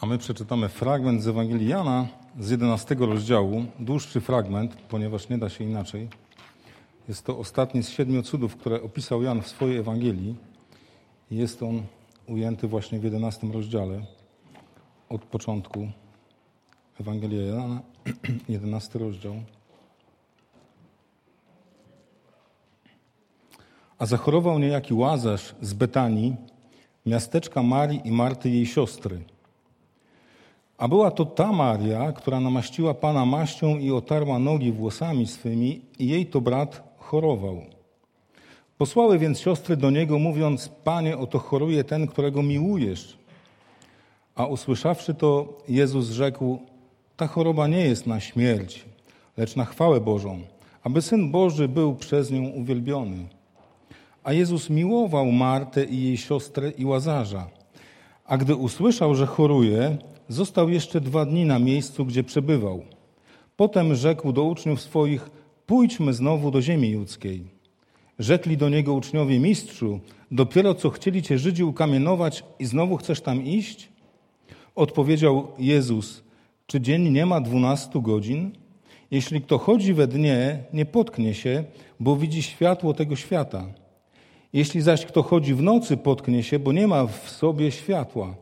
A my przeczytamy fragment z Ewangelii Jana z 11 rozdziału, dłuższy fragment, ponieważ nie da się inaczej. Jest to ostatni z siedmiu cudów, które opisał Jan w swojej Ewangelii. Jest on ujęty właśnie w 11 rozdziale od początku. Ewangelia Jana, 11 rozdział. A zachorował niejaki Łazarz z Betanii, miasteczka Marii i Marty jej siostry. A była to ta Maria, która namaściła Pana maścią i otarła nogi włosami swymi i jej to brat chorował. Posłały więc siostry do niego, mówiąc, Panie, oto choruje ten, którego miłujesz. A usłyszawszy to, Jezus rzekł, ta choroba nie jest na śmierć, lecz na chwałę Bożą, aby Syn Boży był przez nią uwielbiony. A Jezus miłował Martę i jej siostrę i Łazarza. A gdy usłyszał, że choruje, został jeszcze dwa dni na miejscu, gdzie przebywał. Potem rzekł do uczniów swoich, pójdźmy znowu do ziemi judzkiej. Rzekli do niego uczniowie, mistrzu, dopiero co chcieli cię Żydzi ukamienować i znowu chcesz tam iść? Odpowiedział Jezus, czy dzień nie ma dwunastu godzin? Jeśli kto chodzi we dnie, nie potknie się, bo widzi światło tego świata. Jeśli zaś kto chodzi w nocy, potknie się, bo nie ma w sobie światła.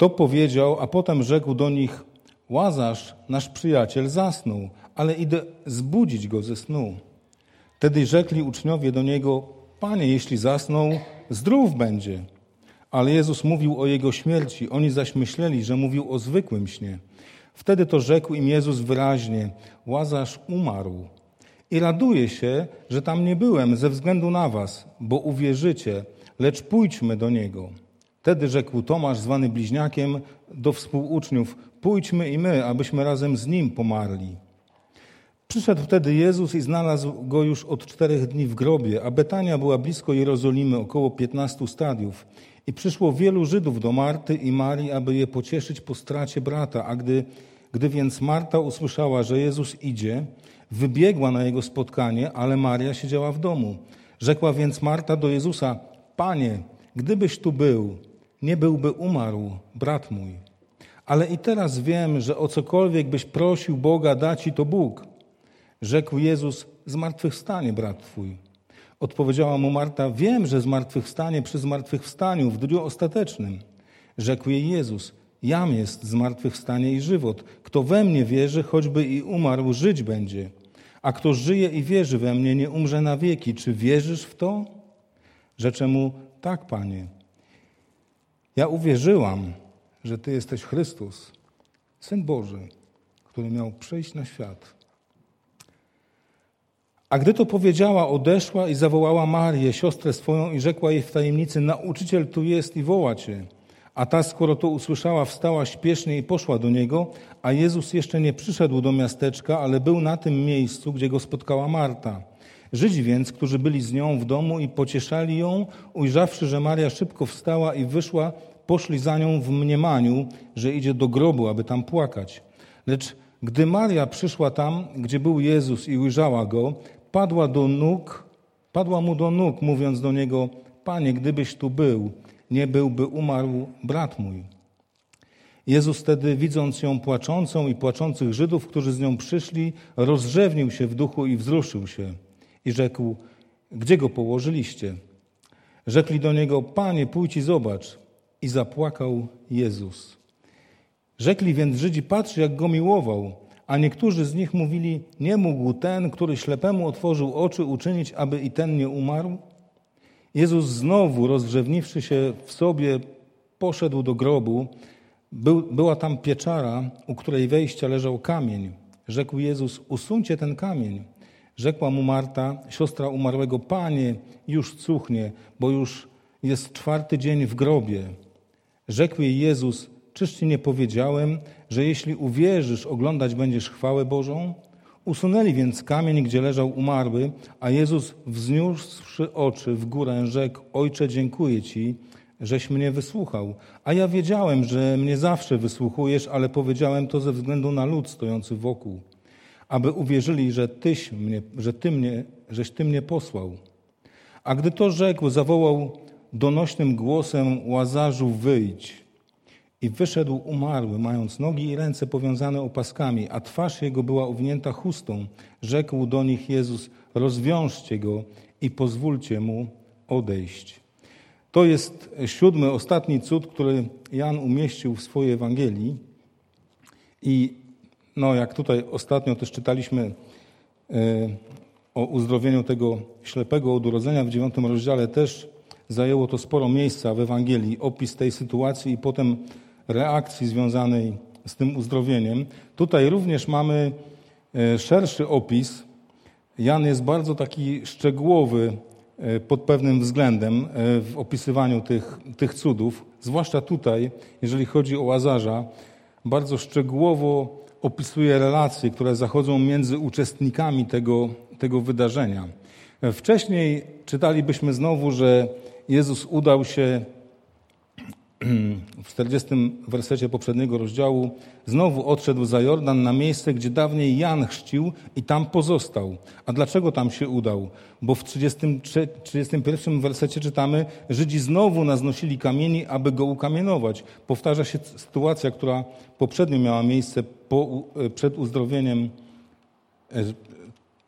To powiedział, a potem rzekł do nich: Łazarz, nasz przyjaciel, zasnął, ale idę zbudzić go ze snu. Wtedy rzekli uczniowie do niego: Panie, jeśli zasnął, zdrów będzie. Ale Jezus mówił o jego śmierci, oni zaś myśleli, że mówił o zwykłym śnie. Wtedy to rzekł im Jezus wyraźnie: Łazarz umarł. I raduję się, że tam nie byłem ze względu na was, bo uwierzycie, lecz pójdźmy do niego. Wtedy rzekł Tomasz, zwany bliźniakiem, do współuczniów: Pójdźmy i my, abyśmy razem z nim pomarli. Przyszedł wtedy Jezus i znalazł go już od czterech dni w grobie, a Betania była blisko Jerozolimy, około piętnastu stadiów. I przyszło wielu Żydów do Marty i Marii, aby je pocieszyć po stracie brata. A gdy, gdy więc Marta usłyszała, że Jezus idzie, wybiegła na jego spotkanie, ale Maria siedziała w domu. Rzekła więc Marta do Jezusa: Panie, gdybyś tu był, nie byłby umarł brat mój. Ale i teraz wiem, że o cokolwiek byś prosił Boga, da ci to Bóg. Rzekł Jezus: Zmartwychwstanie brat twój. Odpowiedziała mu Marta: Wiem, że zmartwychwstanie przy zmartwychwstaniu w dniu ostatecznym. Rzekł jej Jezus: Jam jest zmartwychwstanie i żywot. Kto we mnie wierzy, choćby i umarł, żyć będzie. A kto żyje i wierzy we mnie, nie umrze na wieki. Czy wierzysz w to? Rzecze mu: Tak, panie. Ja uwierzyłam, że Ty jesteś Chrystus, Syn Boży, który miał przyjść na świat. A gdy to powiedziała, odeszła i zawołała Marię, siostrę swoją, i rzekła jej w tajemnicy: Nauczyciel tu jest i woła cię. A ta, skoro to usłyszała, wstała śpiesznie i poszła do niego, a Jezus jeszcze nie przyszedł do miasteczka, ale był na tym miejscu, gdzie go spotkała Marta. Żydzi więc, którzy byli z nią w domu i pocieszali ją, ujrzawszy, że Maria szybko wstała i wyszła, poszli za nią w mniemaniu, że idzie do grobu, aby tam płakać. Lecz gdy Maria przyszła tam, gdzie był Jezus i ujrzała go, padła do nóg, padła mu do nóg, mówiąc do niego: Panie, gdybyś tu był, nie byłby umarł brat mój. Jezus wtedy, widząc ją płaczącą i płaczących Żydów, którzy z nią przyszli, rozrzewnił się w duchu i wzruszył się i rzekł: Gdzie go położyliście? Rzekli do niego: Panie, pójdź i zobacz. I zapłakał Jezus. Rzekli więc Żydzi: Patrz, jak go miłował. A niektórzy z nich mówili: Nie mógł ten, który ślepemu otworzył oczy, uczynić, aby i ten nie umarł? Jezus znowu, rozgrzewniwszy się w sobie, poszedł do grobu. Był, była tam pieczara, u której wejścia leżał kamień. Rzekł Jezus: Usuńcie ten kamień. Rzekła mu Marta, siostra umarłego: Panie, już cuchnie, bo już jest czwarty dzień w grobie. Rzekł jej Jezus: Czyż ci nie powiedziałem, że jeśli uwierzysz, oglądać będziesz chwałę Bożą? Usunęli więc kamień, gdzie leżał umarły, a Jezus, wzniósłszy oczy w górę, rzekł: Ojcze, dziękuję Ci, żeś mnie wysłuchał. A ja wiedziałem, że mnie zawsze wysłuchujesz, ale powiedziałem to ze względu na lud stojący wokół, aby uwierzyli, że Tyś mnie, że Ty mnie, żeś Ty mnie posłał. A gdy to rzekł, zawołał donośnym głosem: Łazarzu, wyjdź. I wyszedł umarły, mając nogi i ręce powiązane opaskami, a twarz jego była owinięta chustą. Rzekł do nich Jezus: Rozwiążcie go i pozwólcie mu odejść. To jest siódmy, ostatni cud, który Jan umieścił w swojej Ewangelii. I no, jak tutaj ostatnio też czytaliśmy e, o uzdrowieniu tego ślepego od urodzenia w dziewiątym rozdziale, też zajęło to sporo miejsca w Ewangelii, opis tej sytuacji i potem reakcji związanej z tym uzdrowieniem. Tutaj również mamy e, szerszy opis. Jan jest bardzo taki szczegółowy e, pod pewnym względem w opisywaniu tych, tych cudów, zwłaszcza tutaj, jeżeli chodzi o Łazarza, bardzo szczegółowo opisuje relacje, które zachodzą między uczestnikami tego, tego wydarzenia. Wcześniej czytalibyśmy znowu, że Jezus udał się w 40 wersecie poprzedniego rozdziału, znowu odszedł za Jordan na miejsce, gdzie dawniej Jan chrzcił i tam pozostał. A dlaczego tam się udał? Bo w 33, 31 wersecie czytamy, Żydzi znowu naznosili kamieni, aby go ukamienować. Powtarza się sytuacja, która poprzednio miała miejsce po, przed uzdrowieniem e,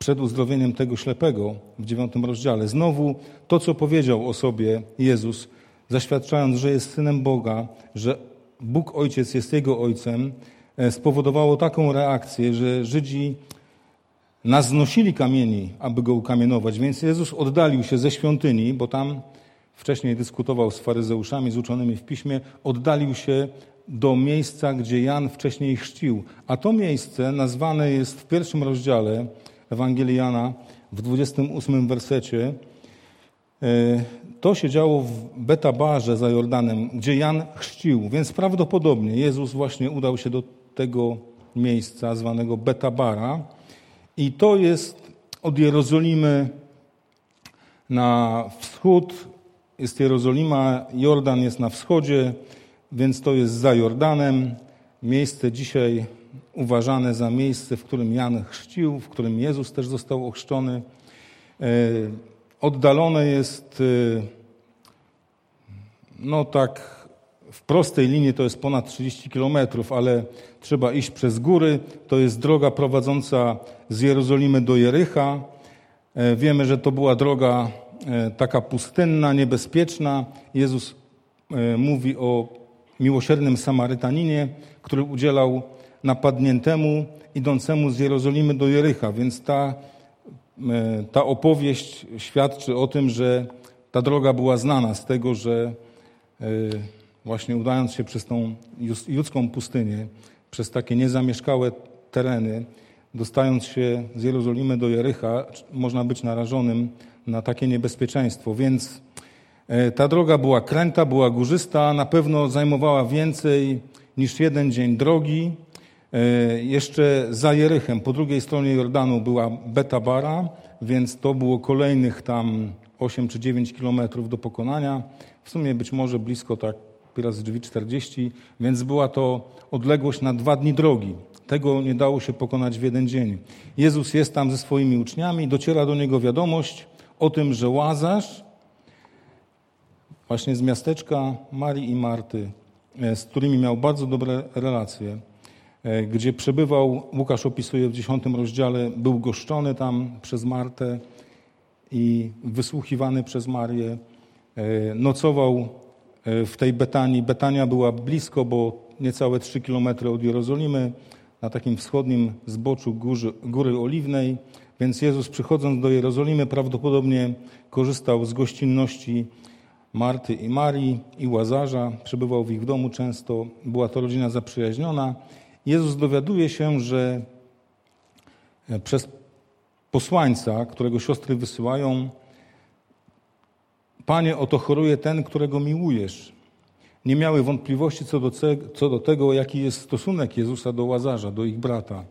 przed uzdrowieniem tego ślepego w dziewiątym rozdziale. Znowu to, co powiedział o sobie Jezus, zaświadczając, że jest synem Boga, że Bóg Ojciec jest jego ojcem, e, spowodowało taką reakcję, że Żydzi naznosili kamieni, aby go ukamienować. Więc Jezus oddalił się ze świątyni, bo tam wcześniej dyskutował z faryzeuszami, z uczonymi w piśmie, oddalił się do miejsca, gdzie Jan wcześniej chrzcił. A to miejsce nazwane jest w pierwszym rozdziale Ewangelii Jana, w 28 wersecie, e, to się działo w Betabarze za Jordanem, gdzie Jan chrzcił, więc prawdopodobnie Jezus właśnie udał się do tego miejsca zwanego Betabara. I to jest od Jerozolimy na wschód, jest Jerozolima, Jordan jest na wschodzie, więc to jest za Jordanem, miejsce dzisiaj uważane za miejsce, w którym Jan chrzcił, w którym Jezus też został ochrzczony. E, oddalone jest, y, no tak, w prostej linii to jest ponad 30 kilometrów, ale trzeba iść przez góry. To jest droga prowadząca z Jerozolimy do Jericha. E, wiemy, że to była droga e, taka pustynna, niebezpieczna. Jezus e, mówi o miłosiernym Samarytaninie, który udzielał napadniętemu, idącemu z Jerozolimy do Jericha, więc ta E, ta opowieść świadczy o tym, że ta droga była znana z tego, że e, właśnie udając się przez tą judzką pustynię, przez takie niezamieszkałe tereny, dostając się z Jerozolimy do Jericha, można być narażonym na takie niebezpieczeństwo. Więc e, ta droga była kręta, była górzysta, na pewno zajmowała więcej niż jeden dzień drogi. E, jeszcze za Jerychem, po drugiej stronie Jordanu była Betabara, więc to było kolejnych tam 8 czy 9 kilometrów do pokonania. W sumie być może blisko tak razy drzwi 40, więc była to odległość na dwa dni drogi. Tego nie dało się pokonać w jeden dzień. Jezus jest tam ze swoimi uczniami, dociera do niego wiadomość o tym, że Łazarz, właśnie z miasteczka Marii i Marty, e, z którymi miał bardzo dobre relacje, gdzie przebywał, Łukasz opisuje w dziesiątym rozdziale, był goszczony tam przez Martę i wysłuchiwany przez Marię. E, nocował e, w tej Betanii. Betania była blisko, bo niecałe trzy kilometry od Jerozolimy, na takim wschodnim zboczu góry, góry Oliwnej. Więc Jezus przychodząc do Jerozolimy prawdopodobnie korzystał z gościnności Marty i Marii i Łazarza. Przebywał w ich domu często. Była to rodzina zaprzyjaźniona. Jezus dowiaduje się, że e, przez posłańca, którego siostry wysyłają, Panie, oto choruje ten, którego miłujesz. Nie miały wątpliwości co do, co do tego, jaki jest stosunek Jezusa do Łazarza, do ich brata.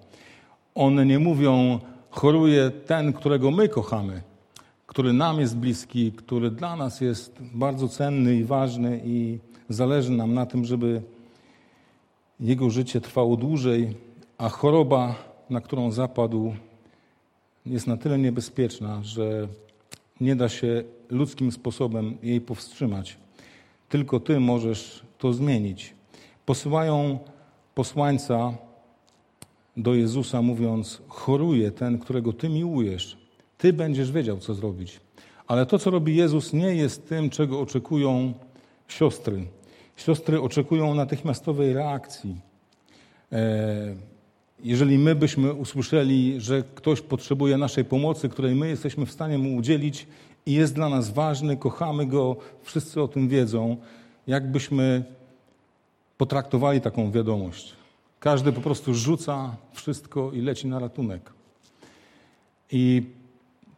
One nie mówią, choruje ten, którego my kochamy, który nam jest bliski, który dla nas jest bardzo cenny i ważny i zależy nam na tym, żeby jego życie trwało dłużej, a choroba, na którą zapadł, jest na tyle niebezpieczna, że nie da się ludzkim sposobem jej powstrzymać. Tylko Ty możesz to zmienić. posyłają posłańca do Jezusa, mówiąc: Choruje ten, którego Ty miłujesz. Ty będziesz wiedział, co zrobić. Ale to, co robi Jezus, nie jest tym, czego oczekują siostry. Siostry oczekują natychmiastowej reakcji. E, jeżeli my byśmy usłyszeli, że ktoś potrzebuje naszej pomocy, której my jesteśmy w stanie mu udzielić i jest dla nas ważny, kochamy go, wszyscy o tym wiedzą, jakbyśmy potraktowali taką wiadomość. Każdy po prostu rzuca wszystko i leci na ratunek. I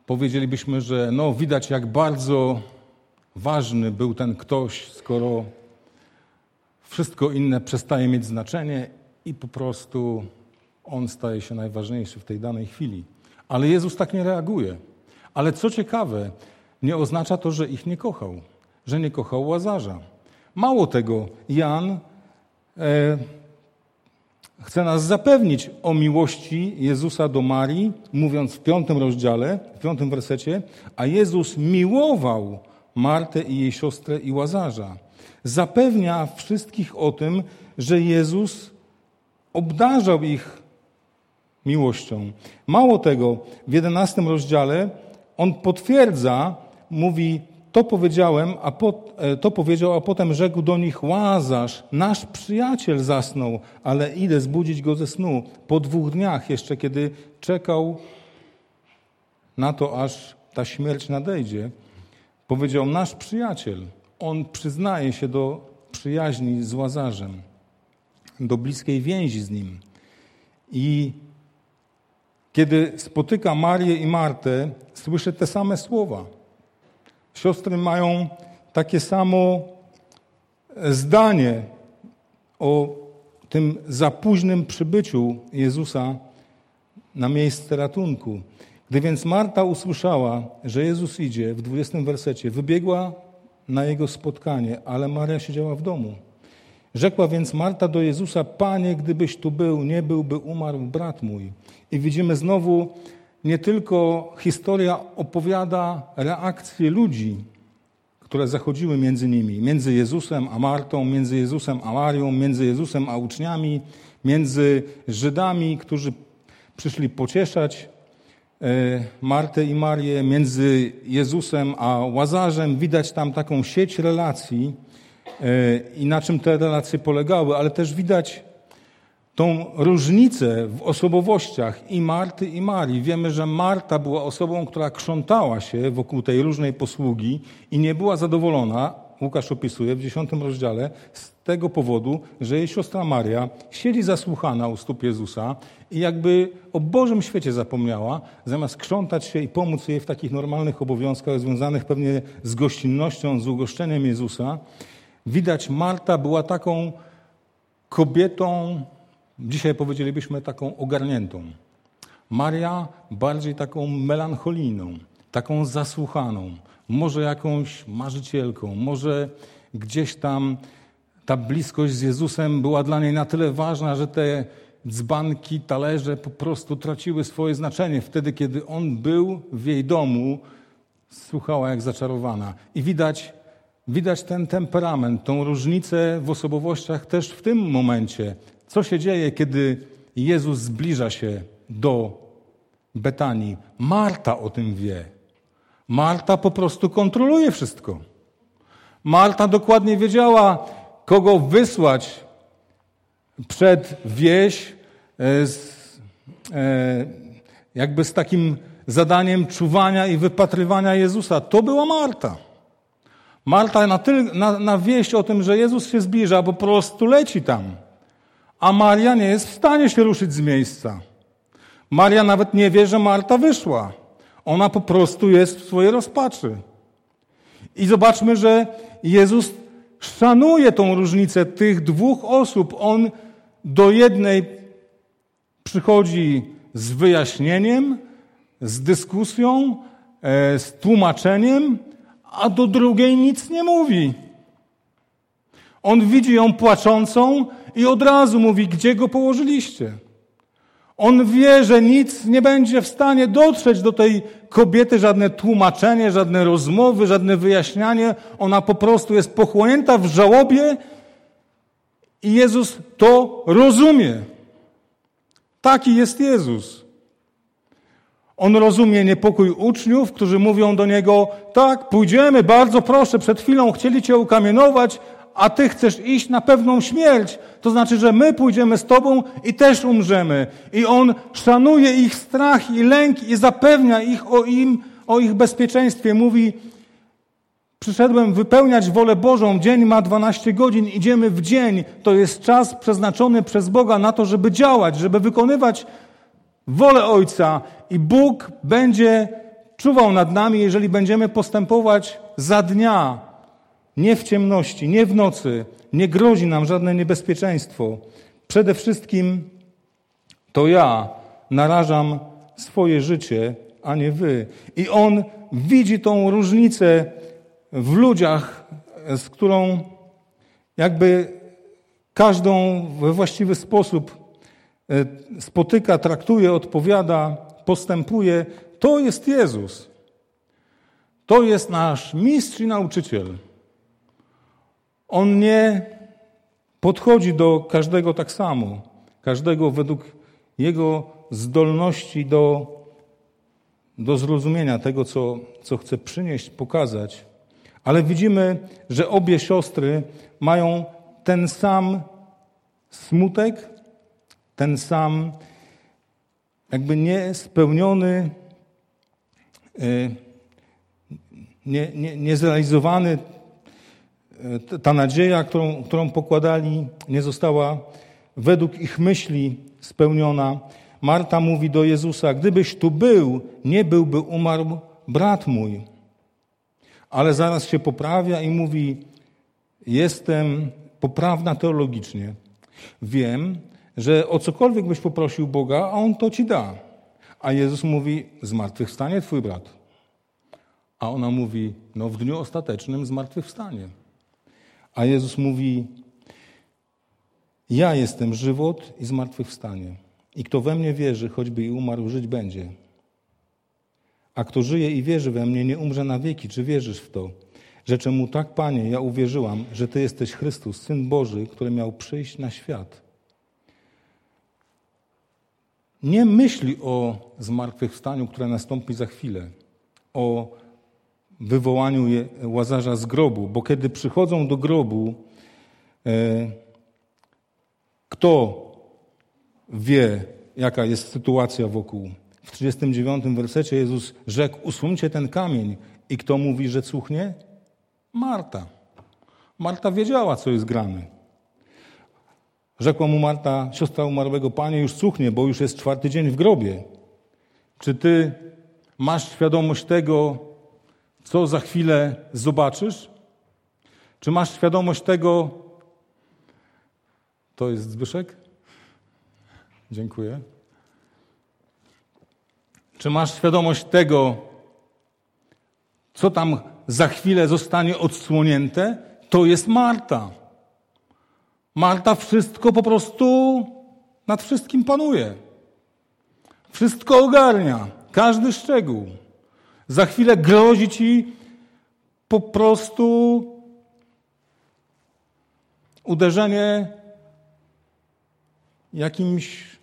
powiedzielibyśmy, że no, widać, jak bardzo ważny był ten ktoś, skoro wszystko inne przestaje mieć znaczenie i po prostu on staje się najważniejszy w tej danej chwili. Ale Jezus tak nie reaguje. Ale co ciekawe, nie oznacza to, że ich nie kochał, że nie kochał łazarza. Mało tego, Jan e, chce nas zapewnić o miłości Jezusa do Marii, mówiąc w piątym rozdziale, w piątym wersecie, a Jezus miłował Martę i jej siostrę i Łazarza. Zapewnia wszystkich o tym, że Jezus obdarzał ich miłością. Mało tego, w jedenastym rozdziale on potwierdza, mówi, to powiedziałem, a e, to powiedział, a potem rzekł do nich Łazarz, nasz przyjaciel zasnął, ale idę zbudzić go ze snu. Po dwóch dniach jeszcze, kiedy czekał na to, aż ta śmierć nadejdzie, powiedział nasz przyjaciel. On przyznaje się do przyjaźni z Łazarzem, do bliskiej więzi z nim. I kiedy spotyka Marię i Martę, słyszę te same słowa. Siostry mają takie samo zdanie o tym za późnym przybyciu Jezusa na miejsce ratunku. Gdy więc Marta usłyszała, że Jezus idzie, w 20 wersecie, wybiegła na jego spotkanie, ale Maria siedziała w domu. Rzekła więc Marta do Jezusa: Panie, gdybyś tu był, nie byłby umarł brat mój. I widzimy znowu, nie tylko historia opowiada reakcje ludzi, które zachodziły między nimi, między Jezusem a Martą, między Jezusem a Marią, między Jezusem a uczniami, między Żydami, którzy przyszli pocieszać Martę i Marię, między Jezusem a Łazarzem. Widać tam taką sieć relacji e, i na czym te relacje polegały, ale też widać tą różnicę w osobowościach i Marty, i Marii. Wiemy, że Marta była osobą, która krzątała się wokół tej różnej posługi i nie była zadowolona, Łukasz opisuje w dziesiątym rozdziale, z tego powodu, że jej siostra Maria siedzi zasłuchana u stóp Jezusa i jakby o Bożym świecie zapomniała, zamiast krzątać się i pomóc jej w takich normalnych obowiązkach związanych pewnie z gościnnością, z ugoszczeniem Jezusa. Widać, Marta była taką kobietą Dzisiaj powiedzielibyśmy taką ogarniętą. Maria bardziej taką melancholijną, taką zasłuchaną, może jakąś marzycielką, może gdzieś tam ta bliskość z Jezusem była dla niej na tyle ważna, że te dzbanki, talerze po prostu traciły swoje znaczenie. Wtedy, kiedy on był w jej domu, słuchała jak zaczarowana. I widać, widać ten temperament, tą różnicę w osobowościach też w tym momencie. Co się dzieje, kiedy Jezus zbliża się do Betanii? Marta o tym wie. Marta po prostu kontroluje wszystko. Marta dokładnie wiedziała, kogo wysłać przed wieś, e, z, e, jakby z takim zadaniem czuwania i wypatrywania Jezusa. To była Marta. Marta na, tyl, na, na wieść o tym, że Jezus się zbliża, po prostu leci tam a Maria nie jest w stanie się ruszyć z miejsca. Maria nawet nie wie, że Marta wyszła. Ona po prostu jest w swojej rozpaczy. I zobaczmy, że Jezus szanuje tą różnicę tych dwóch osób. On do jednej przychodzi z wyjaśnieniem, z dyskusją, e, z tłumaczeniem, a do drugiej nic nie mówi. On widzi ją płaczącą i od razu mówi, gdzie go położyliście. On wie, że nic nie będzie w stanie dotrzeć do tej kobiety, żadne tłumaczenie, żadne rozmowy, żadne wyjaśnianie. Ona po prostu jest pochłonięta w żałobie I Jezus to rozumie. Taki jest Jezus. On rozumie niepokój uczniów, którzy mówią do niego: Tak, pójdziemy, bardzo proszę, przed chwilą chcieli cię ukamienować, a ty chcesz iść na pewną śmierć. To znaczy, że my pójdziemy z tobą i też umrzemy. I on szanuje ich strach i lęk i zapewnia ich o, im, o ich bezpieczeństwie. Mówi: Przyszedłem wypełniać wolę Bożą. Dzień ma 12 godzin, idziemy w dzień. To jest czas przeznaczony przez Boga na to, żeby działać, żeby wykonywać wolę Ojca. I Bóg będzie czuwał nad nami, jeżeli będziemy postępować za dnia, nie w ciemności, nie w nocy. Nie grozi nam żadne niebezpieczeństwo. Przede wszystkim to ja narażam swoje życie, a nie wy. I on widzi tą różnicę w ludziach, z którą jakby każdą we właściwy sposób e, spotyka, traktuje, odpowiada, postępuje, to jest Jezus. To jest nasz mistrz i nauczyciel. On nie podchodzi do każdego tak samo, każdego według jego zdolności do, do zrozumienia tego, co, co chce przynieść, pokazać. Ale widzimy, że obie siostry mają ten sam smutek, ten sam jakby niespełniony, e, nie, nie, niezrealizowany, ta nadzieja, którą, którą pokładali, nie została według ich myśli spełniona. Marta mówi do Jezusa: Gdybyś tu był, nie byłby umarł brat mój ale zaraz się poprawia i mówi: Jestem poprawna teologicznie. Wiem, że o cokolwiek byś poprosił Boga, a On to ci da. A Jezus mówi: Zmartwychwstanie twój brat. A ona mówi: No, w dniu ostatecznym zmartwychwstanie. A Jezus mówi: Ja jestem żywot i zmartwychwstanie. I kto we mnie wierzy, choćby i umarł, żyć będzie. A kto żyje i wierzy we mnie, nie umrze na wieki. Czy wierzysz w to? Rzeczę mu tak, Panie, ja uwierzyłam, że Ty jesteś Chrystus, Syn Boży, który miał przyjść na świat. Nie myśli o zmartwychwstaniu, które nastąpi za chwilę, o wywołaniu łazarza z grobu, bo kiedy przychodzą do grobu, e, kto wie, jaka jest sytuacja wokół? W 39 wersecie Jezus rzekł: Usuńcie ten kamień. I kto mówi, że cuchnie? Marta. Marta wiedziała, co jest grane. Rzekła mu Marta, siostra umarłego, panie, już cuchnie, bo już jest czwarty dzień w grobie. Czy ty masz świadomość tego, co za chwilę zobaczysz? Czy masz świadomość tego, to jest Zbyszek? Dziękuję. Czy masz świadomość tego, co tam za chwilę zostanie odsłonięte? To jest Marta. Marta wszystko po prostu nad wszystkim panuje. Wszystko ogarnia, każdy szczegół. Za chwilę grozi ci po prostu uderzenie jakimś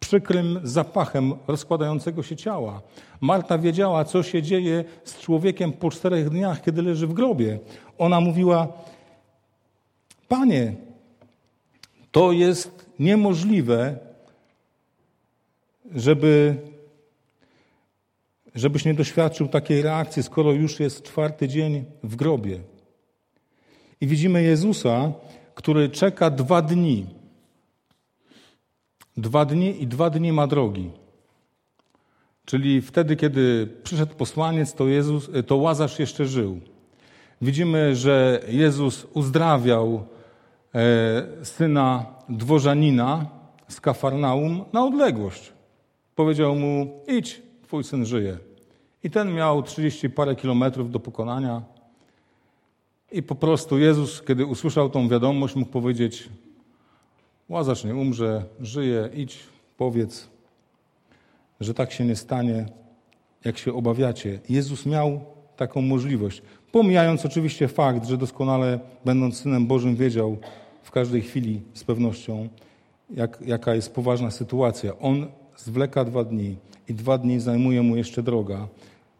przykrym zapachem rozkładającego się ciała. Marta wiedziała, co się dzieje z człowiekiem po czterech dniach, kiedy leży w grobie. Ona mówiła: Panie, to jest niemożliwe, żeby, żebyś nie doświadczył takiej reakcji, skoro już jest czwarty dzień w grobie. I widzimy Jezusa, który czeka dwa dni Dwa dni i dwa dni ma drogi. Czyli wtedy, kiedy przyszedł posłaniec, to, Jezus, to Łazarz jeszcze żył. Widzimy, że Jezus uzdrawiał e, syna dworzanina z Kafarnaum na odległość. Powiedział mu: idź, twój syn żyje. I ten miał 30 parę kilometrów do pokonania. I po prostu Jezus, kiedy usłyszał tą wiadomość, mógł powiedzieć: Łazarz nie umrze, żyje, idź, powiedz, że tak się nie stanie, jak się obawiacie. Jezus miał taką możliwość. Pomijając oczywiście fakt, że doskonale, będąc Synem Bożym, wiedział, w każdej chwili z pewnością, jak, jaka jest poważna sytuacja. On zwleka dwa dni i dwa dni zajmuje mu jeszcze droga,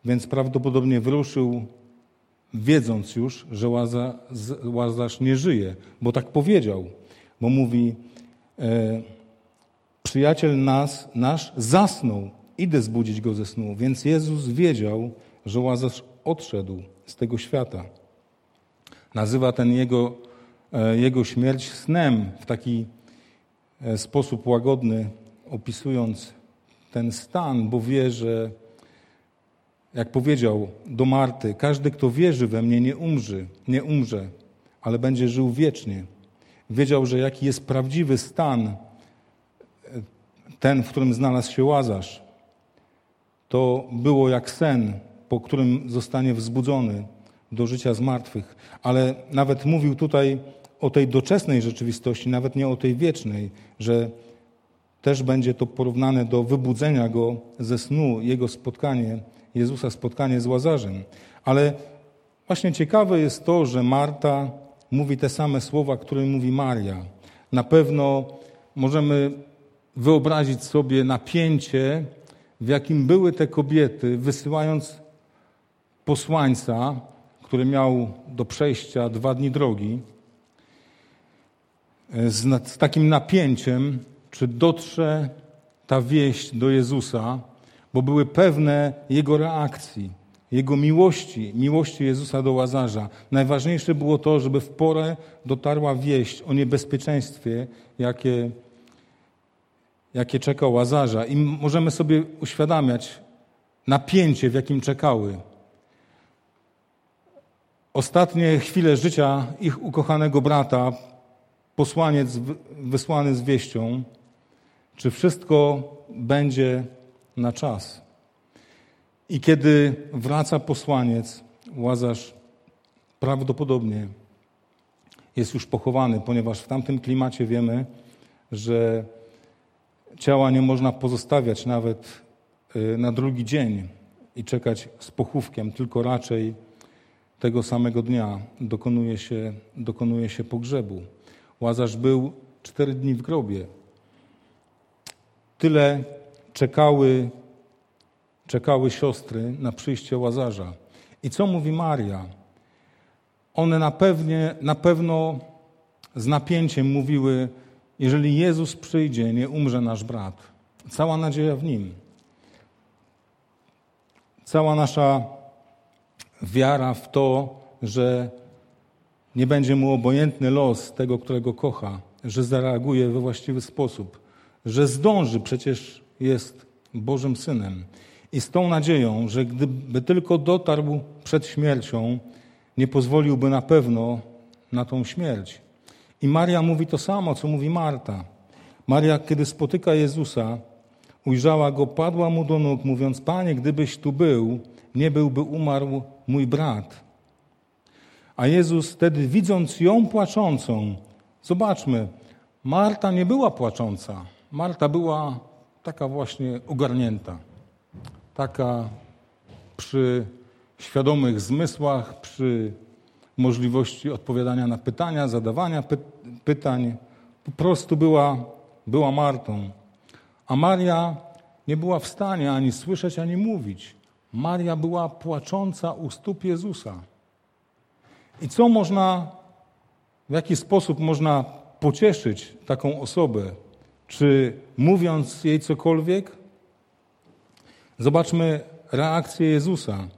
więc prawdopodobnie wyruszył wiedząc już, że Łazarz nie żyje, bo tak powiedział, bo mówi, e, przyjaciel nas, nasz zasnął, idę zbudzić go ze snu. Więc Jezus wiedział, że Łazarz odszedł z tego świata. Nazywa ten jego, e, jego śmierć snem w taki e, sposób łagodny, opisując ten stan, bo wie, że jak powiedział do Marty, każdy, kto wierzy we mnie, nie umrze, nie umrze, ale będzie żył wiecznie. Wiedział, że jaki jest prawdziwy stan, ten, w którym znalazł się Łazarz. To było jak sen, po którym zostanie wzbudzony do życia z martwych. Ale nawet mówił tutaj o tej doczesnej rzeczywistości, nawet nie o tej wiecznej, że też będzie to porównane do wybudzenia go ze snu, jego spotkanie Jezusa spotkanie z Łazarzem. Ale właśnie ciekawe jest to, że Marta mówi te same słowa, które mówi Maria. Na pewno możemy wyobrazić sobie napięcie, w jakim były te kobiety, wysyłając posłańca, który miał do przejścia dwa dni drogi, z, takim napięciem, czy dotrze ta wieść do Jezusa, bo były pewne Jego reakcji, Jego miłości, miłości Jezusa do Łazarza. Najważniejsze było to, żeby w porę dotarła wieść o niebezpieczeństwie, jakie, jakie czeka Łazarza. I możemy sobie uświadamiać napięcie, w jakim czekały. Ostatnie chwile życia ich ukochanego brata, posłaniec wysłany z wieścią, czy wszystko będzie na czas. I kiedy wraca posłaniec, Łazarz prawdopodobnie jest już pochowany, ponieważ w tamtym klimacie wiemy, że ciała nie można pozostawiać nawet y, na drugi dzień i czekać z pochówkiem, tylko raczej tego samego dnia dokonuje się, dokonuje się pogrzebu. Łazarz był cztery dni w grobie. Tyle czekały, czekały siostry na przyjście Łazarza. I co mówi Maria? One na, pewnie, na pewno z napięciem mówiły, jeżeli Jezus przyjdzie, nie umrze nasz brat. Cała nadzieja w Nim. Cała nasza wiara w to, że nie będzie mu obojętny los tego, którego kocha, że zareaguje we właściwy sposób, że zdąży przecież jest Bożym Synem. I z tą nadzieją, że gdyby tylko dotarł przed śmiercią, nie pozwoliłby na pewno na tą śmierć. I Maria mówi to samo, co mówi Marta. Maria, kiedy spotyka Jezusa, ujrzała go, padła mu do nóg, mówiąc: Panie, gdybyś tu był, nie byłby umarł mój brat. A Jezus wtedy, widząc ją płaczącą, zobaczmy, Marta nie była płacząca. Marta była taka właśnie ogarnięta, taka przy świadomych zmysłach, przy możliwości odpowiadania na pytania, zadawania py pytań, po prostu była, była Martą. A Maria nie była w stanie ani słyszeć, ani mówić. Maria była płacząca u stóp Jezusa. I co można, w jaki sposób można pocieszyć taką osobę, czy mówiąc jej cokolwiek? Zobaczmy reakcję Jezusa.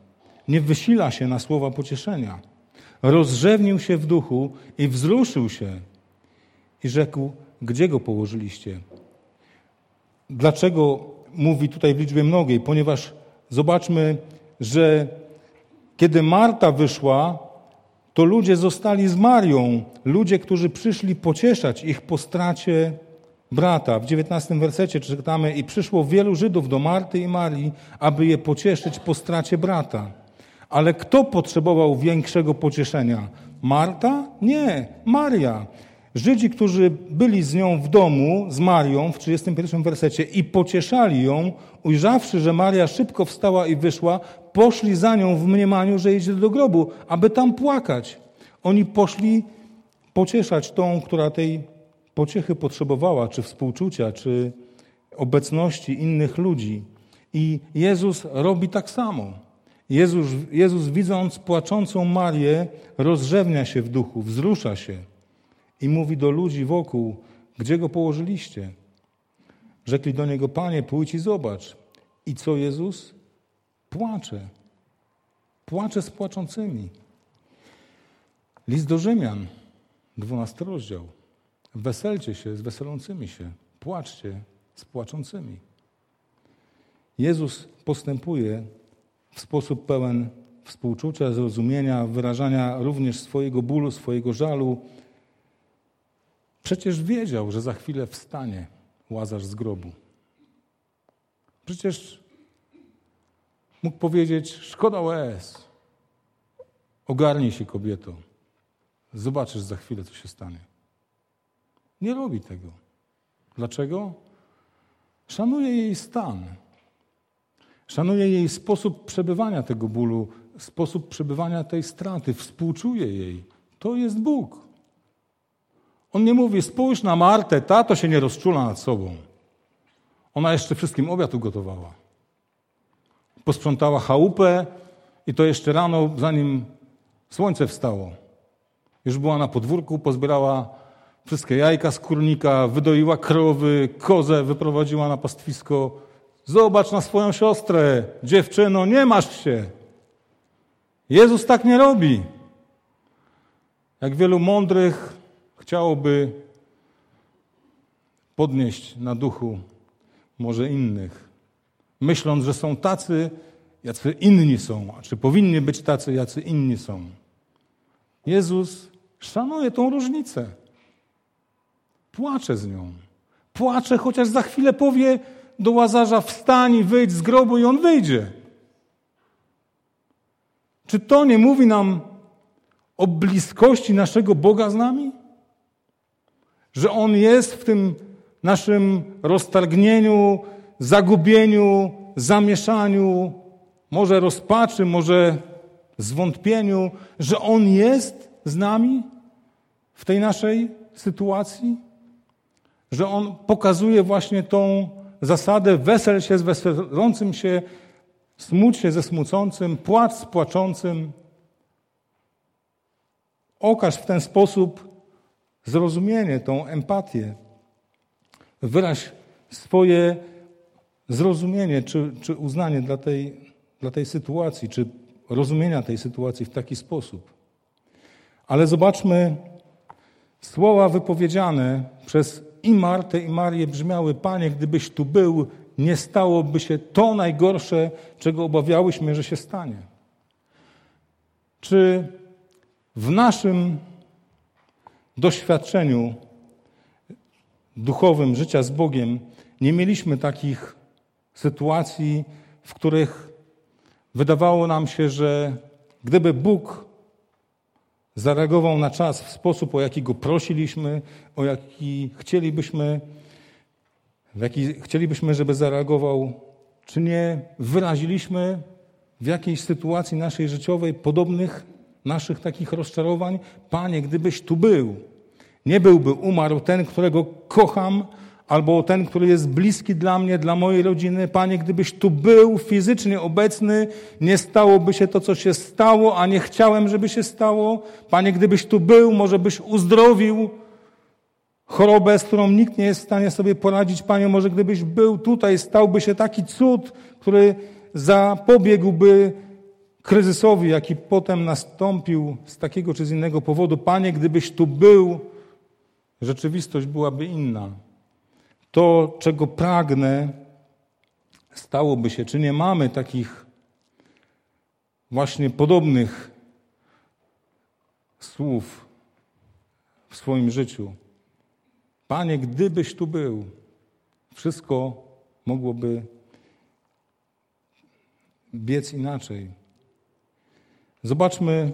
Nie wysila się na słowa pocieszenia. Rozrzewnił się w duchu i wzruszył się i rzekł: Gdzie go położyliście? Dlaczego mówi tutaj w liczbie mnogiej? Ponieważ zobaczmy, że kiedy Marta wyszła, to ludzie zostali z Marią, ludzie, którzy przyszli pocieszać ich po stracie brata. W dziewiętnastym wersecie czytamy i przyszło wielu Żydów do Marty i Marii, aby je pocieszyć po stracie brata. Ale kto potrzebował większego pocieszenia? Marta? Nie, Maria. Żydzi, którzy byli z nią w domu, z Marią w 31 wersecie i pocieszali ją, ujrzawszy, że Maria szybko wstała i wyszła, poszli za nią w mniemaniu, że idzie do grobu, aby tam płakać. Oni poszli pocieszać tą, która tej pociechy potrzebowała, czy współczucia, czy obecności innych ludzi. I Jezus robi tak samo. Jezus, Jezus widząc płaczącą Marię, rozrzewnia się w duchu, wzrusza się i mówi do ludzi wokół, gdzie go położyliście? Rzekli do niego, Panie, pójdź i zobacz. I co Jezus? Płacze. Płacze z płaczącymi. List do Rzymian, 12 rozdział. Weselcie się z weselącymi się, płaczcie z płaczącymi. Jezus postępuje w sposób pełen współczucia, zrozumienia, wyrażania również swojego bólu, swojego żalu. Przecież wiedział, że za chwilę wstanie Łazarz z grobu. Przecież mógł powiedzieć: Szkoda łez, ogarnij się, kobieto. Zobaczysz za chwilę, co się stanie. Nie robi tego. Dlaczego? Szanuje jej stan. Szanuje jej sposób przebywania tego bólu, sposób przebywania tej straty, współczuje jej. To jest Bóg. On nie mówi, spójrz na Martę, ta to się nie rozczula nad sobą. Ona jeszcze wszystkim obiad ugotowała. Posprzątała chałupę i to jeszcze rano, zanim słońce wstało. Już była na podwórku, pozbierała wszystkie jajka z kurnika, wydoiła krowy, kozę wyprowadziła na pastwisko. Zobacz na swoją siostrę, dziewczyno, nie masz się. Jezus tak nie robi. Jak wielu mądrych chciałoby podnieść na duchu może innych, myśląc, że są tacy, jacy inni są, a czy powinni być tacy, jacy inni są. Jezus szanuje tą różnicę. Płacze z nią. Płacze, chociaż za chwilę powie do łazarza: wstań, wyjdź z grobu, i on wyjdzie. Czy to nie mówi nam o bliskości naszego Boga z nami? Że On jest w tym naszym roztargnieniu, zagubieniu, zamieszaniu, może rozpaczy, może zwątpieniu, że On jest z nami w tej naszej sytuacji? Że On pokazuje właśnie tą zasadę wesel się z weselącym się, smuć się ze smucącym, płacz z płaczącym. Okaż w ten sposób zrozumienie, tą empatię. Wyraź swoje zrozumienie czy, czy uznanie dla tej, dla tej sytuacji, czy rozumienia tej sytuacji w taki sposób. Ale zobaczmy, słowa wypowiedziane przez i Martę, i Marię brzmiały: Panie, gdybyś tu był, nie stałoby się to najgorsze, czego obawiałyśmy, że się stanie. Czy w naszym doświadczeniu duchowym życia z Bogiem nie mieliśmy takich sytuacji, w których wydawało nam się, że gdyby Bóg zareagował na czas w sposób, o jaki go prosiliśmy, o jaki chcielibyśmy, w jaki chcielibyśmy, żeby zareagował, czy nie wyraziliśmy w jakiejś sytuacji naszej życiowej podobnych naszych takich rozczarowań? Panie, gdybyś tu był, nie byłby umarł ten, którego kocham, albo ten, który jest bliski dla mnie, dla mojej rodziny. Panie, gdybyś tu był fizycznie obecny, nie stałoby się to, co się stało, a nie chciałem, żeby się stało. Panie, gdybyś tu był, może byś uzdrowił chorobę, z którą nikt nie jest w stanie sobie poradzić. Panie, może gdybyś był tutaj, stałby się taki cud, który zapobiegłby kryzysowi, jaki potem nastąpił z takiego czy z innego powodu. Panie, gdybyś tu był, rzeczywistość byłaby inna to, czego pragnę, stałoby się. Czy nie mamy takich właśnie podobnych słów w swoim życiu? Panie, gdybyś tu był, wszystko mogłoby biec inaczej. Zobaczmy,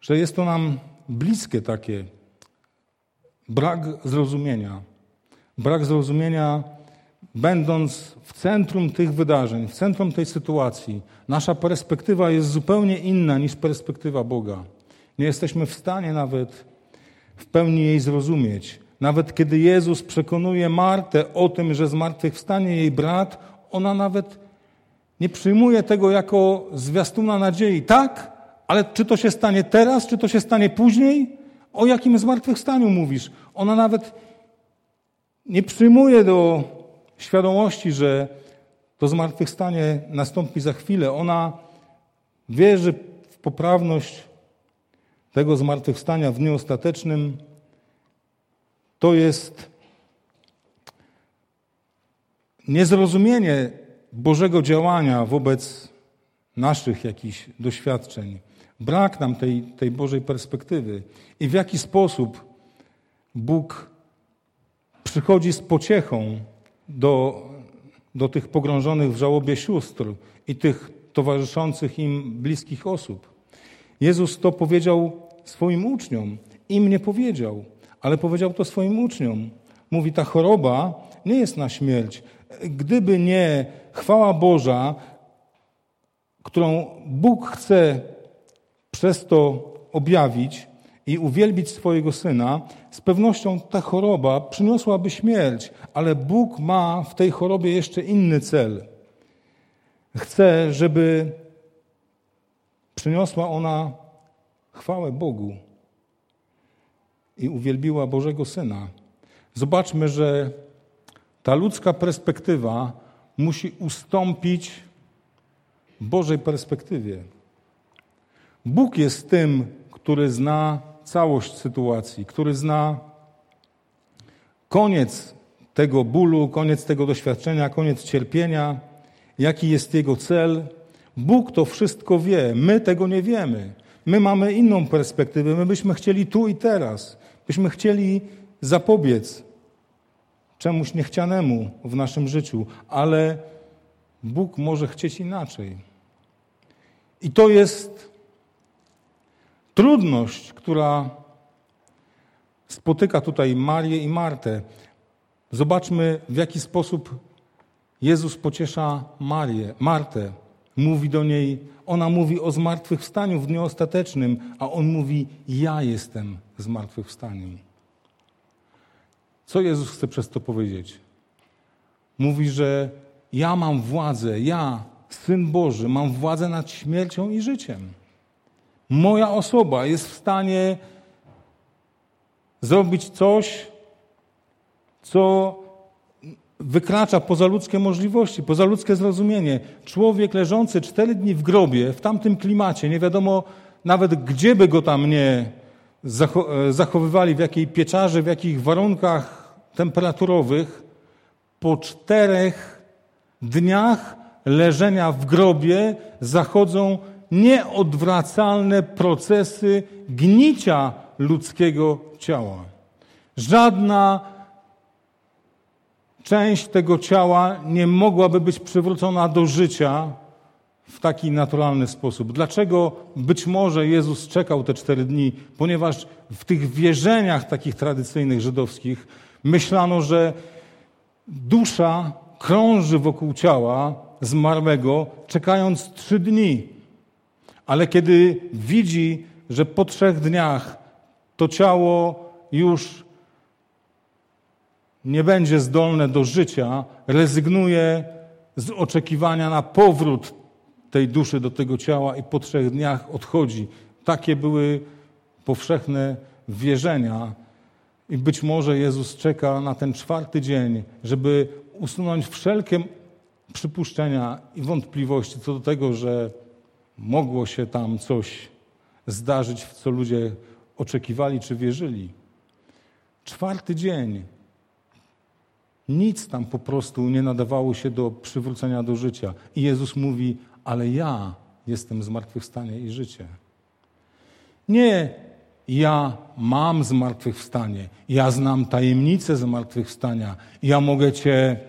że jest to nam bliskie takie brak zrozumienia. Brak zrozumienia, będąc w centrum tych wydarzeń, w centrum tej sytuacji, nasza perspektywa jest zupełnie inna niż perspektywa Boga. Nie jesteśmy w stanie nawet w pełni jej zrozumieć. Nawet kiedy Jezus przekonuje Martę o tym, że zmartwychwstanie jej brat, ona nawet nie przyjmuje tego jako zwiastuna nadziei. Tak, ale czy to się stanie teraz, czy to się stanie później? O jakim zmartwychwstaniu mówisz? Ona nawet nie przyjmuje do świadomości, że to zmartwychwstanie nastąpi za chwilę. Ona wierzy w poprawność tego zmartwychwstania w dniu ostatecznym. To jest niezrozumienie Bożego działania wobec naszych jakichś doświadczeń. Brak nam tej, tej Bożej perspektywy. I w jaki sposób Bóg przychodzi z pociechą do, do tych pogrążonych w żałobie sióstr i tych towarzyszących im bliskich osób. Jezus to powiedział swoim uczniom. Im nie powiedział, ale powiedział to swoim uczniom. Mówi, ta choroba nie jest na śmierć. Gdyby nie chwała Boża, którą Bóg chce przez to objawić i uwielbić swojego syna, z pewnością ta choroba przyniosłaby śmierć, ale Bóg ma w tej chorobie jeszcze inny cel. Chce, żeby przyniosła ona chwałę Bogu i uwielbiła Bożego Syna. Zobaczmy, że ta ludzka perspektywa musi ustąpić Bożej perspektywie. Bóg jest tym, który zna całość sytuacji, który zna koniec tego bólu, koniec tego doświadczenia, koniec cierpienia, jaki jest jego cel. Bóg to wszystko wie, my tego nie wiemy. My mamy inną perspektywę, my byśmy chcieli tu i teraz, byśmy chcieli zapobiec czemuś niechcianemu w naszym życiu, ale Bóg może chcieć inaczej. I to jest trudność, która spotyka tutaj Marię i Martę. Zobaczmy, w jaki sposób Jezus pociesza Marię, Martę. Mówi do niej, ona mówi o zmartwychwstaniu w dniu ostatecznym, a on mówi, ja jestem zmartwychwstaniem. Co Jezus chce przez to powiedzieć? Mówi, że ja mam władzę, ja, Syn Boży, mam władzę nad śmiercią i życiem. Moja osoba jest w stanie zrobić coś, co wykracza poza ludzkie możliwości, poza ludzkie zrozumienie. Człowiek leżący cztery dni w grobie, w tamtym klimacie, nie wiadomo nawet gdzie by go tam nie zachowywali, w jakiej pieczarze, w jakich warunkach temperaturowych, po czterech dniach leżenia w grobie zachodzą nieodwracalne procesy gnicia ludzkiego ciała. Żadna część tego ciała nie mogłaby być przywrócona do życia w taki naturalny sposób. Dlaczego być może Jezus czekał te cztery dni? Ponieważ w tych wierzeniach takich tradycyjnych żydowskich myślano, że dusza krąży wokół ciała zmarłego, czekając trzy dni. Ale kiedy widzi, że po trzech dniach to ciało już nie będzie zdolne do życia, rezygnuje z oczekiwania na powrót tej duszy do tego ciała i po trzech dniach odchodzi. Takie były powszechne wierzenia. I być może Jezus czeka na ten czwarty dzień, żeby usunąć wszelkie przypuszczenia i wątpliwości co do tego, że mogło się tam coś zdarzyć, w co ludzie oczekiwali czy wierzyli. Czwarty dzień. Nic tam po prostu nie nadawało się do przywrócenia do życia. I Jezus mówi: Ale ja jestem zmartwychwstanie i życie. Nie ja mam zmartwychwstanie, ja znam tajemnicę zmartwychwstania, ja mogę Cię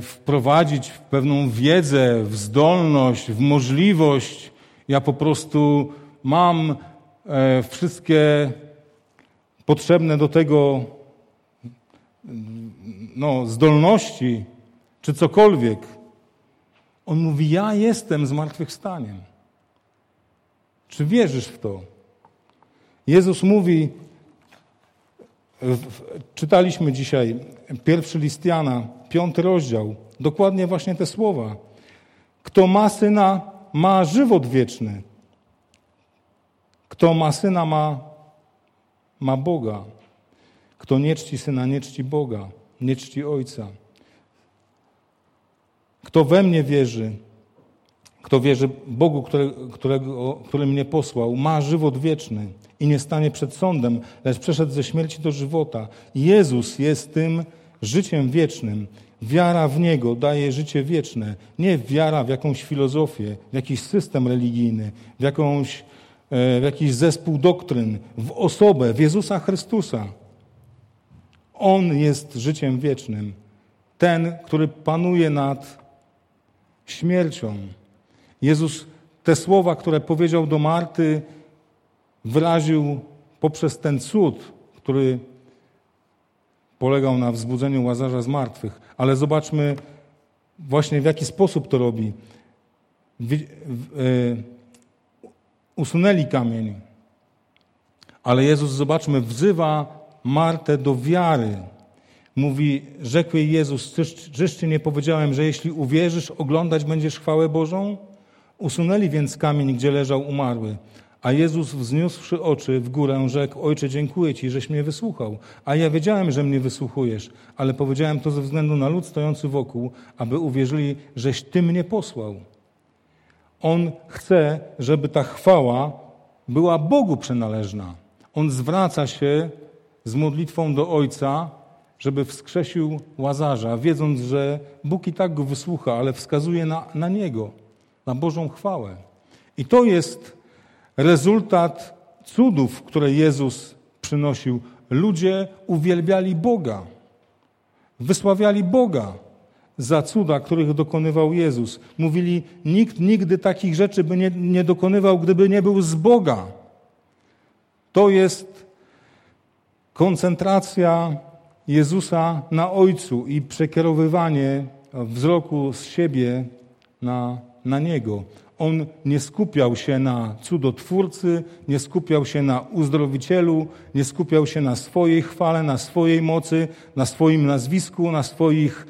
wprowadzić w pewną wiedzę, w zdolność, w możliwość. Ja po prostu mam e, wszystkie potrzebne do tego no, zdolności czy cokolwiek. On mówi: Ja jestem zmartwychwstaniem. Czy wierzysz w to? Jezus mówi, czytaliśmy dzisiaj pierwszy list Jana, piąty rozdział, dokładnie właśnie te słowa. Kto ma syna, ma żywot wieczny. Kto ma syna, ma, ma Boga. Kto nie czci syna, nie czci Boga, nie czci Ojca. Kto we mnie wierzy, kto wierzy Bogu, który, którego, który mnie posłał, ma żywot wieczny i nie stanie przed sądem, lecz przeszedł ze śmierci do żywota. Jezus jest tym życiem wiecznym. Wiara w Niego daje życie wieczne. Nie wiara w jakąś filozofię, w jakiś system religijny, w, jakąś, e, w jakiś zespół doktryn, w osobę, w Jezusa Chrystusa. On jest życiem wiecznym. Ten, który panuje nad śmiercią. Jezus te słowa, które powiedział do Marty, wyraził poprzez ten cud, który polegał na wzbudzeniu Łazarza z martwych. Ale zobaczmy właśnie w jaki sposób to robi. Y, usunęli kamień, ale Jezus, zobaczmy, wzywa Martę do wiary. Mówi, rzekł jej Jezus, czyż nie powiedziałem, że jeśli uwierzysz, oglądać będziesz chwałę Bożą? Usunęli więc kamień, gdzie leżał umarły. A Jezus wzniósłszy oczy w górę, rzekł, Ojcze, dziękuję Ci, żeś mnie wysłuchał. A ja wiedziałem, że mnie wysłuchujesz, ale powiedziałem to ze względu na lud stojący wokół, aby uwierzyli, żeś Ty mnie posłał. On chce, żeby ta chwała była Bogu przynależna. On zwraca się z modlitwą do Ojca, żeby wskrzesił Łazarza, wiedząc, że Bóg i tak go wysłucha, ale wskazuje na, na Niego, na Bożą chwałę. I to jest rezultat cudów, które Jezus przynosił. Ludzie uwielbiali Boga, wysławiali Boga za cuda, których dokonywał Jezus. Mówili, nikt nigdy takich rzeczy by nie, nie dokonywał, gdyby nie był z Boga. To jest koncentracja Jezusa na Ojcu i przekierowywanie wzroku z siebie na, na Niego. On nie skupiał się na cudotwórcy, nie skupiał się na uzdrowicielu, nie skupiał się na swojej chwale, na swojej mocy, na swoim nazwisku, na swoich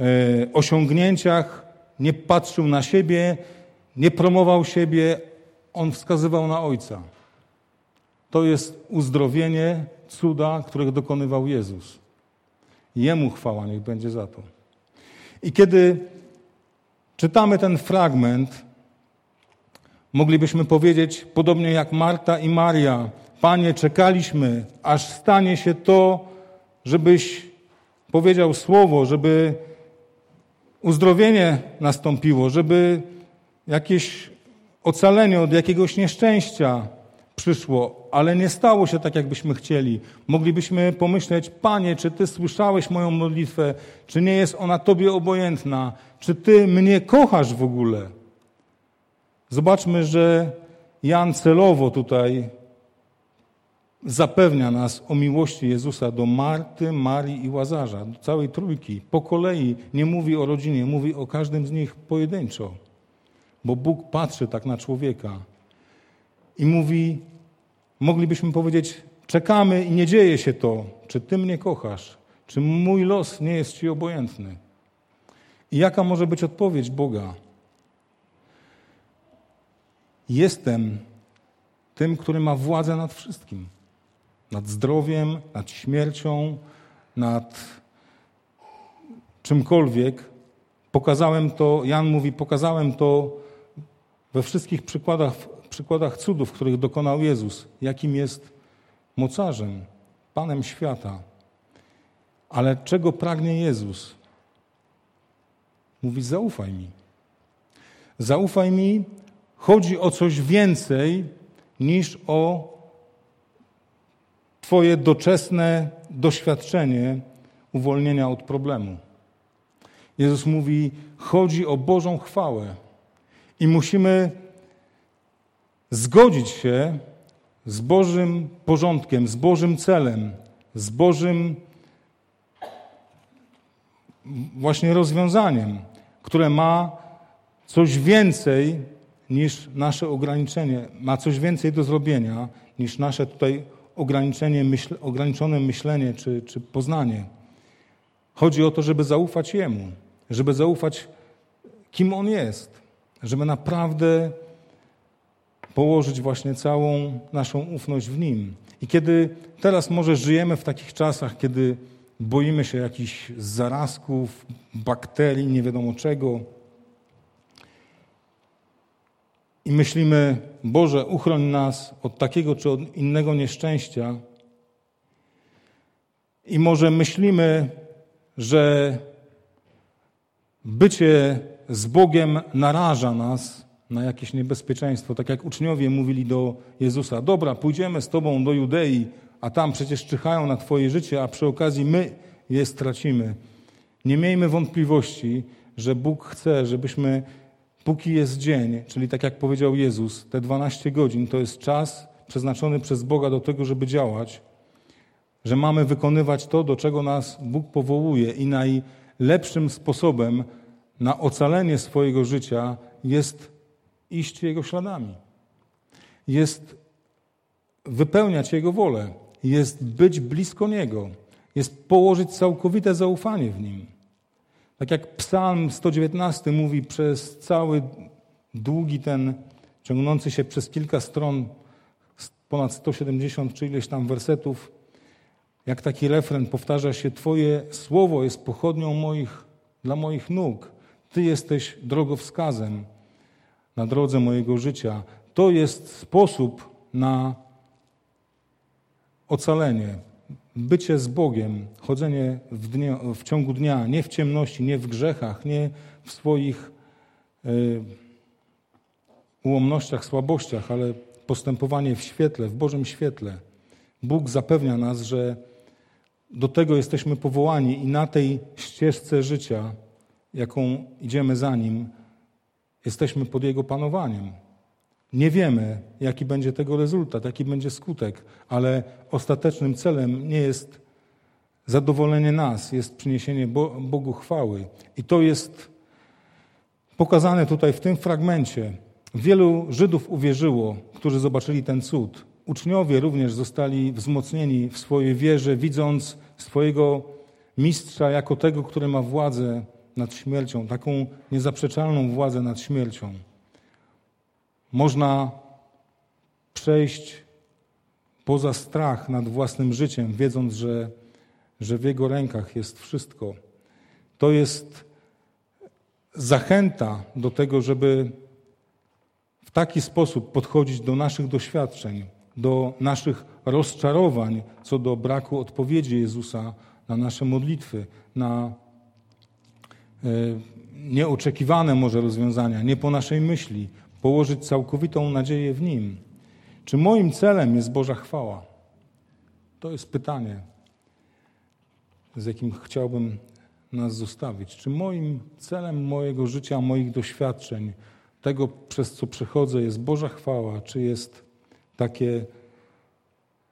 e, osiągnięciach, nie patrzył na siebie, nie promował siebie, on wskazywał na Ojca. To jest uzdrowienie, cuda, których dokonywał Jezus. Jemu chwała niech będzie za to. I kiedy czytamy ten fragment, moglibyśmy powiedzieć, podobnie jak Marta i Maria, Panie, czekaliśmy, aż stanie się to, żebyś powiedział słowo, żeby uzdrowienie nastąpiło, żeby jakieś ocalenie od jakiegoś nieszczęścia przyszło, ale nie stało się tak, jakbyśmy chcieli. Moglibyśmy pomyśleć, Panie, czy Ty słyszałeś moją modlitwę, czy nie jest ona Tobie obojętna, czy Ty mnie kochasz w ogóle. Zobaczmy, że Jan celowo tutaj zapewnia nas o miłości Jezusa do Marty, Marii i Łazarza, do całej trójki. Po kolei nie mówi o rodzinie, mówi o każdym z nich pojedynczo, bo Bóg patrzy tak na człowieka i mówi, moglibyśmy powiedzieć, czekamy i nie dzieje się to, czy Ty mnie kochasz, czy mój los nie jest Ci obojętny. I jaka może być odpowiedź Boga? Jestem tym, który ma władzę nad wszystkim. Nad zdrowiem, nad śmiercią, nad czymkolwiek. Pokazałem to, Jan mówi, pokazałem to we wszystkich przykładach, przykładach cudów, których dokonał Jezus, jakim jest mocarzem, Panem świata. Ale czego pragnie Jezus? Mówi: Zaufaj mi. Zaufaj mi, chodzi o coś więcej niż o Twoje doczesne doświadczenie uwolnienia od problemu. Jezus mówi: chodzi o Bożą chwałę. I musimy zgodzić się z Bożym porządkiem, z Bożym celem, z Bożym właśnie rozwiązaniem, które ma coś więcej niż nasze ograniczenie, ma coś więcej do zrobienia niż nasze tutaj ograniczenie, myśl, ograniczone myślenie czy, czy poznanie. Chodzi o to, żeby zaufać Jemu, żeby zaufać, kim On jest, żeby naprawdę położyć właśnie całą naszą ufność w Nim. I kiedy teraz może żyjemy w takich czasach, kiedy boimy się jakichś zarazków, bakterii, nie wiadomo czego, i myślimy, Boże, uchroń nas od takiego czy od innego nieszczęścia, i może myślimy, że bycie z Bogiem naraża nas na jakieś niebezpieczeństwo, tak jak uczniowie mówili do Jezusa: Dobra, pójdziemy z Tobą do Judei, a tam przecież czyhają na Twoje życie, a przy okazji my je stracimy. Nie miejmy wątpliwości, że Bóg chce, żebyśmy, póki jest dzień, czyli tak jak powiedział Jezus, te 12 godzin to jest czas przeznaczony przez Boga do tego, żeby działać, że mamy wykonywać to, do czego nas Bóg powołuje i najlepszym sposobem na ocalenie swojego życia jest iść Jego śladami. Jest wypełniać Jego wolę. Jest być blisko Niego. Jest położyć całkowite zaufanie w Nim. Tak jak Psalm 119 mówi przez cały długi ten, ciągnący się przez kilka stron, ponad 170 czy ileś tam wersetów, jak taki refren powtarza się: Twoje słowo jest pochodnią moich, dla moich nóg. Ty jesteś drogowskazem na drodze mojego życia. To jest sposób na ocalenie, bycie z Bogiem, chodzenie w, w ciągu dnia, nie w ciemności, nie w grzechach, nie w swoich y, ułomnościach, słabościach, ale postępowanie w świetle, w Bożym świetle. Bóg zapewnia nas, że do tego jesteśmy powołani i na tej ścieżce życia, jaką idziemy za Nim, jesteśmy pod Jego panowaniem. Nie wiemy, jaki będzie tego rezultat, jaki będzie skutek, ale ostatecznym celem nie jest zadowolenie nas, jest przyniesienie Bogu chwały. I to jest pokazane tutaj w tym fragmencie. Wielu Żydów uwierzyło, którzy zobaczyli ten cud. Uczniowie również zostali wzmocnieni w swojej wierze, widząc swojego mistrza jako tego, który ma władzę nad śmiercią, taką niezaprzeczalną władzę nad śmiercią. Można przejść poza strach nad własnym życiem, wiedząc, że, że w Jego rękach jest wszystko. To jest zachęta do tego, żeby w taki sposób podchodzić do naszych doświadczeń, do naszych rozczarowań co do braku odpowiedzi Jezusa na nasze modlitwy, na e, nieoczekiwane może rozwiązania, nie po naszej myśli, położyć całkowitą nadzieję w Nim. Czy moim celem jest Boża chwała? To jest pytanie, z jakim chciałbym nas zostawić. Czy moim celem mojego życia, moich doświadczeń, tego przez co przechodzę, jest Boża chwała, czy jest takie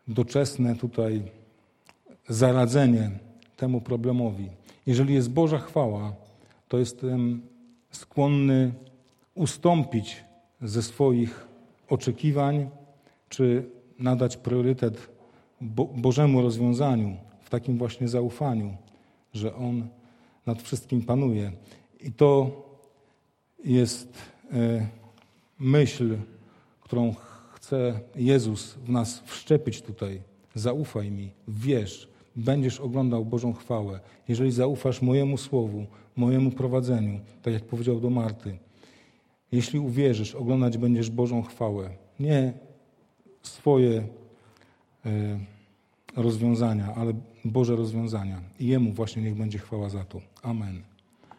doczesne tutaj zaradzenie temu problemowi? Jeżeli jest Boża chwała, to jestem skłonny ustąpić ze swoich oczekiwań, czy nadać priorytet Bo Bożemu rozwiązaniu, w takim właśnie zaufaniu, że On nad wszystkim panuje. I to jest e, myśl, którą chce Jezus w nas wszczepić tutaj. Zaufaj mi, wierz, będziesz oglądał Bożą chwałę. Jeżeli zaufasz mojemu słowu, mojemu prowadzeniu, tak jak powiedział do Marty, jeśli uwierzysz, oglądać będziesz Bożą chwałę, nie swoje e, rozwiązania, ale Boże rozwiązania. I Jemu właśnie niech będzie chwała za to. Amen.